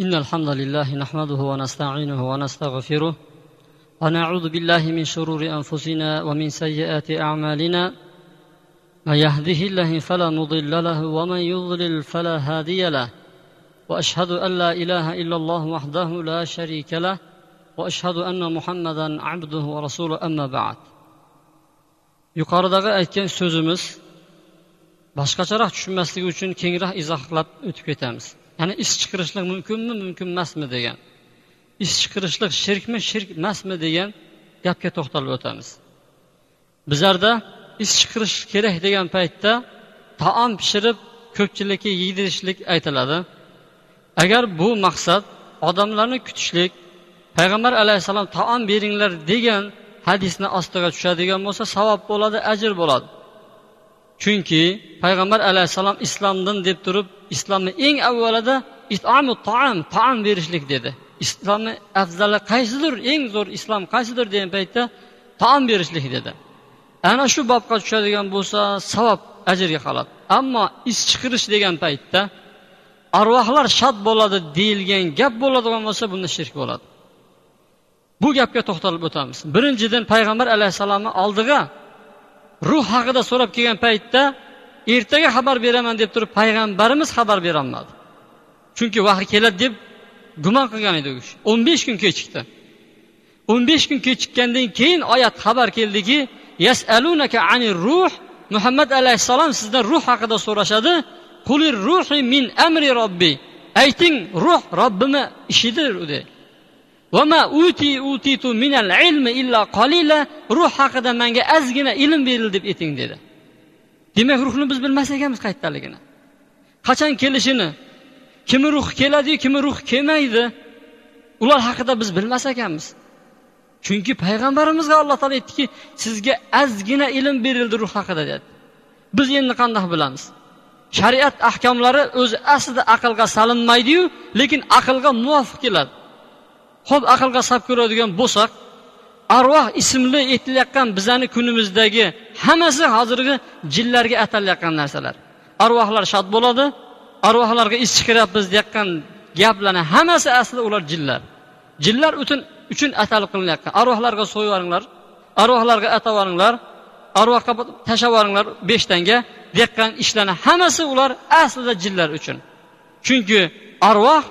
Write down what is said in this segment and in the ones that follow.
إن الحمد لله نحمده ونستعينه ونستغفره ونعوذ بالله من شرور أنفسنا ومن سيئات أعمالنا من يهده الله فلا مضل له ومن يضلل فلا هادي له وأشهد أن لا إله إلا الله وحده لا شريك له وأشهد أن محمدا عبده ورسوله أما بعد. yuqoridagi aytgan so'zimiz boshqacharoq tushunmasligi uchun kengroq izohlab o'tib ketamiz ya'ni ish chiqarishlik mumkinmi mumkin emasmi degan. Ish chiqarishlik shirkmi shirk emasmi degan gapga to'xtalib o'tamiz. Bizlarda ish chiqarish kerak degan paytda taom pishirib ko'pchilikka yedirishlik aytiladi. Agar bu maqsad odamlarni kutishlik payg'ambar alayhissalom taom beringlar degan hadisni ostiga tushadigan bo'lsa savob bo'ladi ajr bo'ladi. Chunki payg'ambar alayhissalom islomdan deb turib islomni eng avvalida itomu taom taom berishlik dedi. Islomni afzali qaysidir eng zo'r islom qaysidir degan paytda taom berishlik dedi. Ana shu bobga tushadigan bo'lsa savob ajrga qoladi. Ammo is chiqirish degan paytda arvohlar shod bo'ladi deyilgan gap bo'ladigan bo'lsa bunda shirk bo'ladi. Bu gapga to'xtalib o'tamiz. Birinchidan payg'ambar alayhissalomni oldiga ruh haqida so'rab kelgan paytda ertaga xabar beraman deb turib payg'ambarimiz xabar berolmadi chunki vahiy keladi deb gumon qilgan edi u kishi. O'n besh kun kechikdi. O'n besh kun kechikkandan keyin oyat xabar keldiki yasalunaka anir ruh muhammad alayhissalom sizdan ruh haqida so'rashadi. Qulir ruhi min amri robbi ayting ruh robbimni ishidir dedi. Ruh haqida manga ozgina ilm berildi deb ayting dedi. Demak ruhni biz bilmas ekanmiz qayerdaligini qachon kelishini kimi ruhi keladiyu kimi ruhi kelmaydi ular haqida biz bilmas ekanmiz chunki payg'ambarimizga alloh taolo aytdiki sizga ozgina ilm berildi ruh haqida dedi. Biz endi qandoq bilamiz? Shariat ahkomlari o'zi aslida aqlga salinmaydiyu lekin aqlga muvofiq keladi. Ho'p aqlga sab ko'radigan bo'lsak arvoh ismli aytilayotgan bizani kunimizdagi hammasi hozirgi jinlarga atalayotgan narsalar. Arvohlar shod bo'ladi arvohlarga is chiqaryapmiz deyotgan gaplarni hammasi aslida ular jinlar. Jinlar uchun uchun atalib qilinayotgan arvohlarga so'yib arvohlarga atab arvohga tashlab yuboringlar beshtanga deyotgan ishlarni hammasi ular aslida jinlar uchun. Chunki arvoh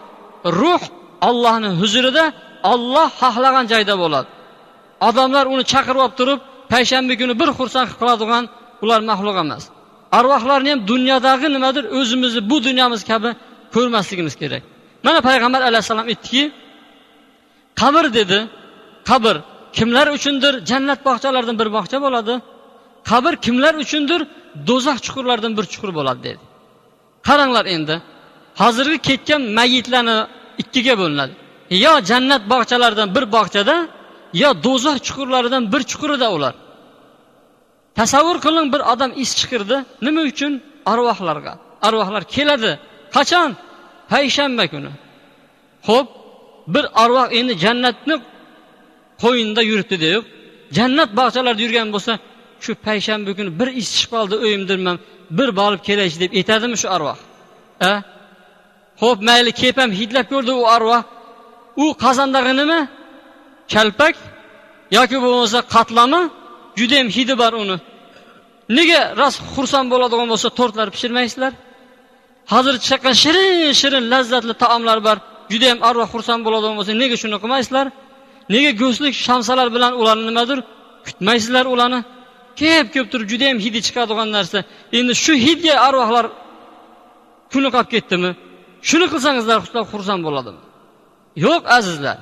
ruh ollohni huzurida olloh xohlagan joyda bo'ladi. Odamlar uni chaqirib olib turib payshanba kuni bir xursand qiladigan ular maxluq emas. Arvohlarni ham dunyodagi nimadir o'zimizni bu dunyomiz kabi ko'rmasligimiz kerak. Mana payg'ambar alayhissalom aytdiki qabr dedi. Qabr kimlar uchundir jannat bog'chalaridan bir bog'cha bo'ladi. Qabr kimlar uchundir do'zax chuqurlaridan bir chuqur bo'ladi dedi. Qaranglar endi hozirgi ketgan mayitlarni ikkiga bo'linadi. Yo jannat bog'chalaridan bir bog'chada yo do'zax chuqurlaridan bir chuqurida ular. Tasavvur qiling bir odam is chiqirdi. Nima uchun? Arvohlarga. Arvohlar keladi. Qachon? Payshanba kuni. Ho'p bir arvoh endi jannatni qo'yinda yuribdi deb jannat bog'chalarida yurgan bo'lsa shu payshanba kuni bir is chiqib qoldi o'yimdirman bir borib kelaychi deb aytadimi shu arvoh? A? Ho'p mayli kelib ham hidlab ko'rdi u arvoh. U qozondagi nima? Kalpak yoki bo'lmasa qatlami? Judayam hidi bor uni. Nega rost xursand bo'ladigan bo'lsa tortlar pishirmaysizlar? Hozir chiqqan shirin shirin lazzatli taomlar bor. Judayam arvoh xursand bo'ladigan bo'lsa nega shuni qilmaysizlar? Nega go'shtlik shamsalar bilan ularni nimadir kutmaysizlar ularni? Kep kelib turib judayam hidi chiqadigan narsa. Endi shu hidga arvohlar kuni qolib ketdimi? Shuni qilsangizlar xursand bo'ladimi? Yo'q azizlar.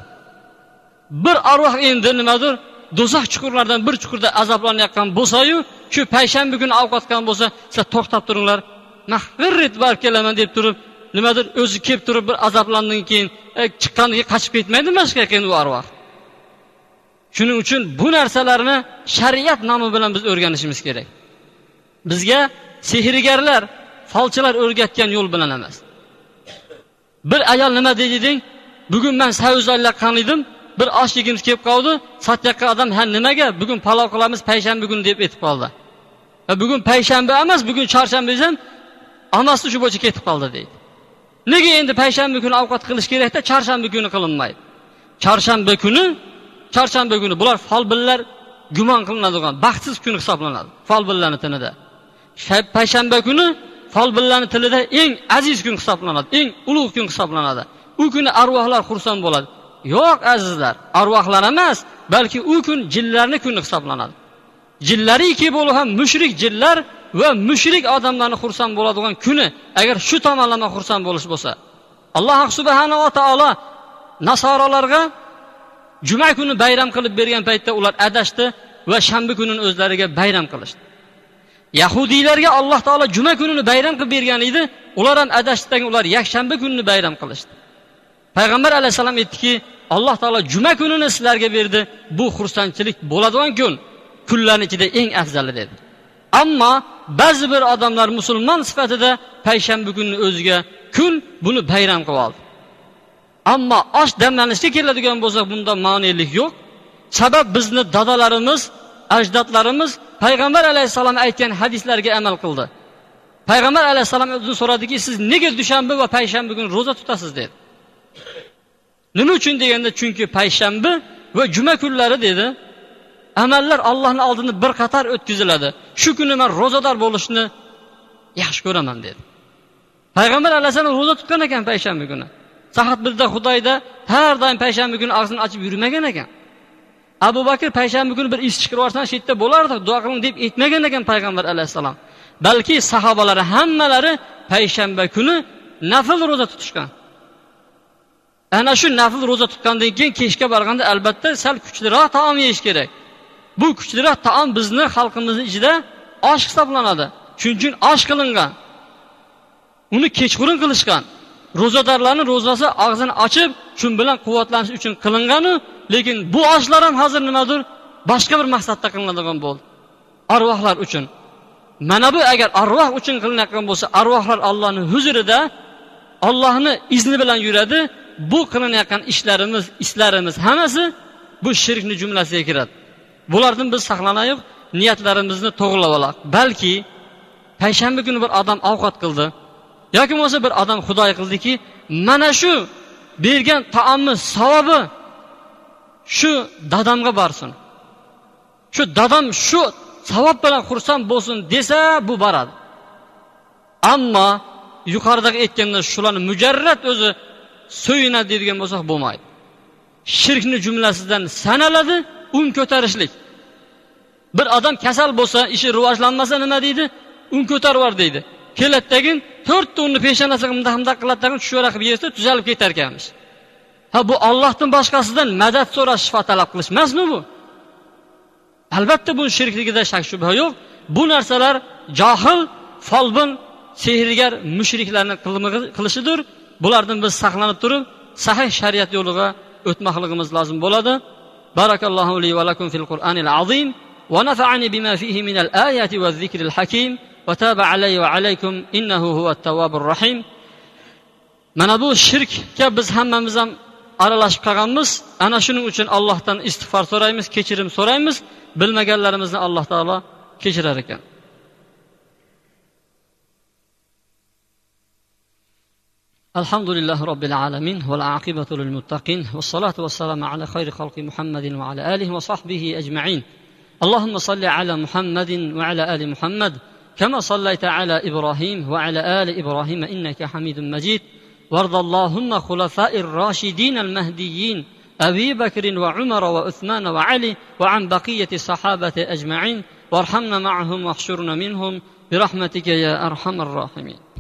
Bir arvoh endi nimadir do'zax chuqurlaridan bir chuqurda azoblanayotgan bo'lsayu shu payshanba kuni ovqat qilgan bo'lsa sizlar to'xtab turinglar. Man bir ret borib kelaman deb turib nimadir o'zi kelib turib bir azoblandan keyin e, chiqqandan keyin qochib ketmaydi mana shu u arvoh. Shuning uchun bu narsalarni shariat nomi bilan biz o'rganishimiz kerak. Bizga sehrgarlar folchilar o'rgatgan yo'l bilan emas. Bir ayol nima dedi deng bugun man savuz olayotgan edim bir osh yegimiz kelib qoldi sotayotgan odam ha nimaga? Bugun palov qilamiz payshanba kuni deb aytib qoldi. Bugun payshanba emas bugun chorshanba desam onasi shu bo'yicha ketib qoldi deydi. Nega endi payshanba kuni ovqat qilish kerakda chorshanba kuni qilinmaydi? Chorshanba kuni chorshanba kuni bular folbinlar gumon qilinadigan baxtsiz kun hisoblanadi folbinlarni tilida payshanba kuni folbinlarni tilida eng aziz kun hisoblanadi eng ulug' kun hisoblanadi. U kuni arvohlar xursand bo'ladi. Yo'q azizlar arvohlar emas balki u kun jinlarni kuni hisoblanadi. Jinlariki bo'lib ham mushrik jinlar va mushrik odamlarni xursand bo'ladigan kuni agar shu tomonlama xursand bo'lish bo'lsa. Alloh subhanava taolo nasorolarga juma kuni bayram qilib bergan paytda ular adashdi va shanba kunini o'zlariga bayram qilishdi. Yahudiylarga alloh taolo juma kunini bayram qilib bergan edi ular ham adashdidan ular yakshanba kunini bayram qilishdi. Payg'ambar alayhissalom aytdiki alloh taolo juma kunini sizlarga berdi. Bu xursandchilik bo'ladigan kun. Kunlarni ichida eng afzali dedi. Ammo ba'zi bir odamlar musulmon sifatida payshanba kunini o'ziga kun buni bayram qilib oldi. Ammo osh damlanishga keladigan bo'lsak bunda ma'nilik yo'q. Sabab bizni dadalarimiz ajdodlarimiz payg'ambar alayhissalom aytgan hadislarga amal qildi. Payg'ambar alayhissalom o'zi so'radiki siz nega dushanba va payshanba kuni ro'za tutasiz? dedi. Nima uchun deganda chunki payshanba va juma kunlari dedi amallar allohni oldida bir qator o'tkaziladi. Shu kuni man ro'zador bo'lishni yaxshi ko'raman dedi. Payg'ambar alayhissalom ro'za tutgan ekan payshanba kuni. Sahat bizda xudoyda har doim payshanba kuni og'zini ochib yurmagan ekan. Abu bakr payshanba kuni bir ish chiqarib yuborsan shu yerda bo'lardi duo qiling deb aytmagan ekan payg'ambar alayhissalom balki sahobalari hammalari payshanba kuni nafl ro'za tutishgan. Ana shu nafl ro'za tutgandan keyin kechga borganda albatta sal kuchliroq taom yeyish kerak. Bu kuchliroq taom bizni xalqimizni ichida osh hisoblanadi. Shuning uchun osh qilingan. Uni kechqurun qilishgan. Ro'zadorlarni ro'zasi og'zini ochib shu bilan quvvatlanish uchun qilinganu lekin bu oshlar ham hozir nimadir boshqa bir maqsadda qilinadigan bo'ldi. Arvohlar uchun. Mana bu agar arvoh uchun qilinayotgan bo'lsa arvohlar allohni huzurida ollohni izni bilan yuradi bu qilinayotgan ishlarimiz islarimiz hammasi bu shirkni jumlasiga kiradi. Bulardan biz saqlanaylik niyatlarimizni to'g'irlab olaylik balki payshanba kuni bir odam ovqat qildi yoki bo'lmasa bir odam xudoy qildiki mana shu bergan taomni savobi shu dadamga borsin. Shu dadam shu savob bilan xursand bo'lsin desa bu boradi. Ammo yuqoridagi aytganda shularni mujarrad o'zi so'yinadi deydigan bo'lsak bo'lmaydi. Shirkni jumlasidan sanaladi un ko'tarishlik. Bir odam kasal bo'lsa ishi rivojlanmasa nima deydi? Un ko'tarib yubor deydi. Keladidagin to'rtta unni peshonasiga bundoq bundoq qiladi tagin tushvara qilib yesa tuzalib ketar ekanmish ha bu ollohdan boshqasidan madad so'rash shifo talab qilish emasmi bu? Albatta bu shirkligida shak shubha yo'q. Bu narsalar johil folbin sehrgar mushriklarni qilishidir. bulardan biz saqlanib turib sahih shariat yo'liga o'tmoqligimiz lozim bo'ladi barakallohu li va lakum fil qur'anil azim ونفعني بما فيه من الآيات والذكر الحكيم وتاب علي وعليكم إنه هو التواب الرحيم mana bu shirkka biz hammamiz ham aralashib qolganmiz ana shuning uchun allohdan istig'for so'raymiz kechirim so'raymiz bilmaganlarimizni alloh taolo kechirar ekan الحمد لله رب العالمين والعاقبة للمتقين والصلاة والسلام على خير خلق محمد وعلى آله وصحبه أجمعين. اللهم صل على محمد وعلى آل محمد كما صليت على إبراهيم وعلى آل إبراهيم إنك حميد مجيد. وارض اللهم خلفاء الراشدين المهديين أبي بكر وعمر وعثمان وعلي وعن بقية الصحابة أجمعين. وارحمنا معهم واحشرنا منهم برحمتك يا أرحم الراحمين.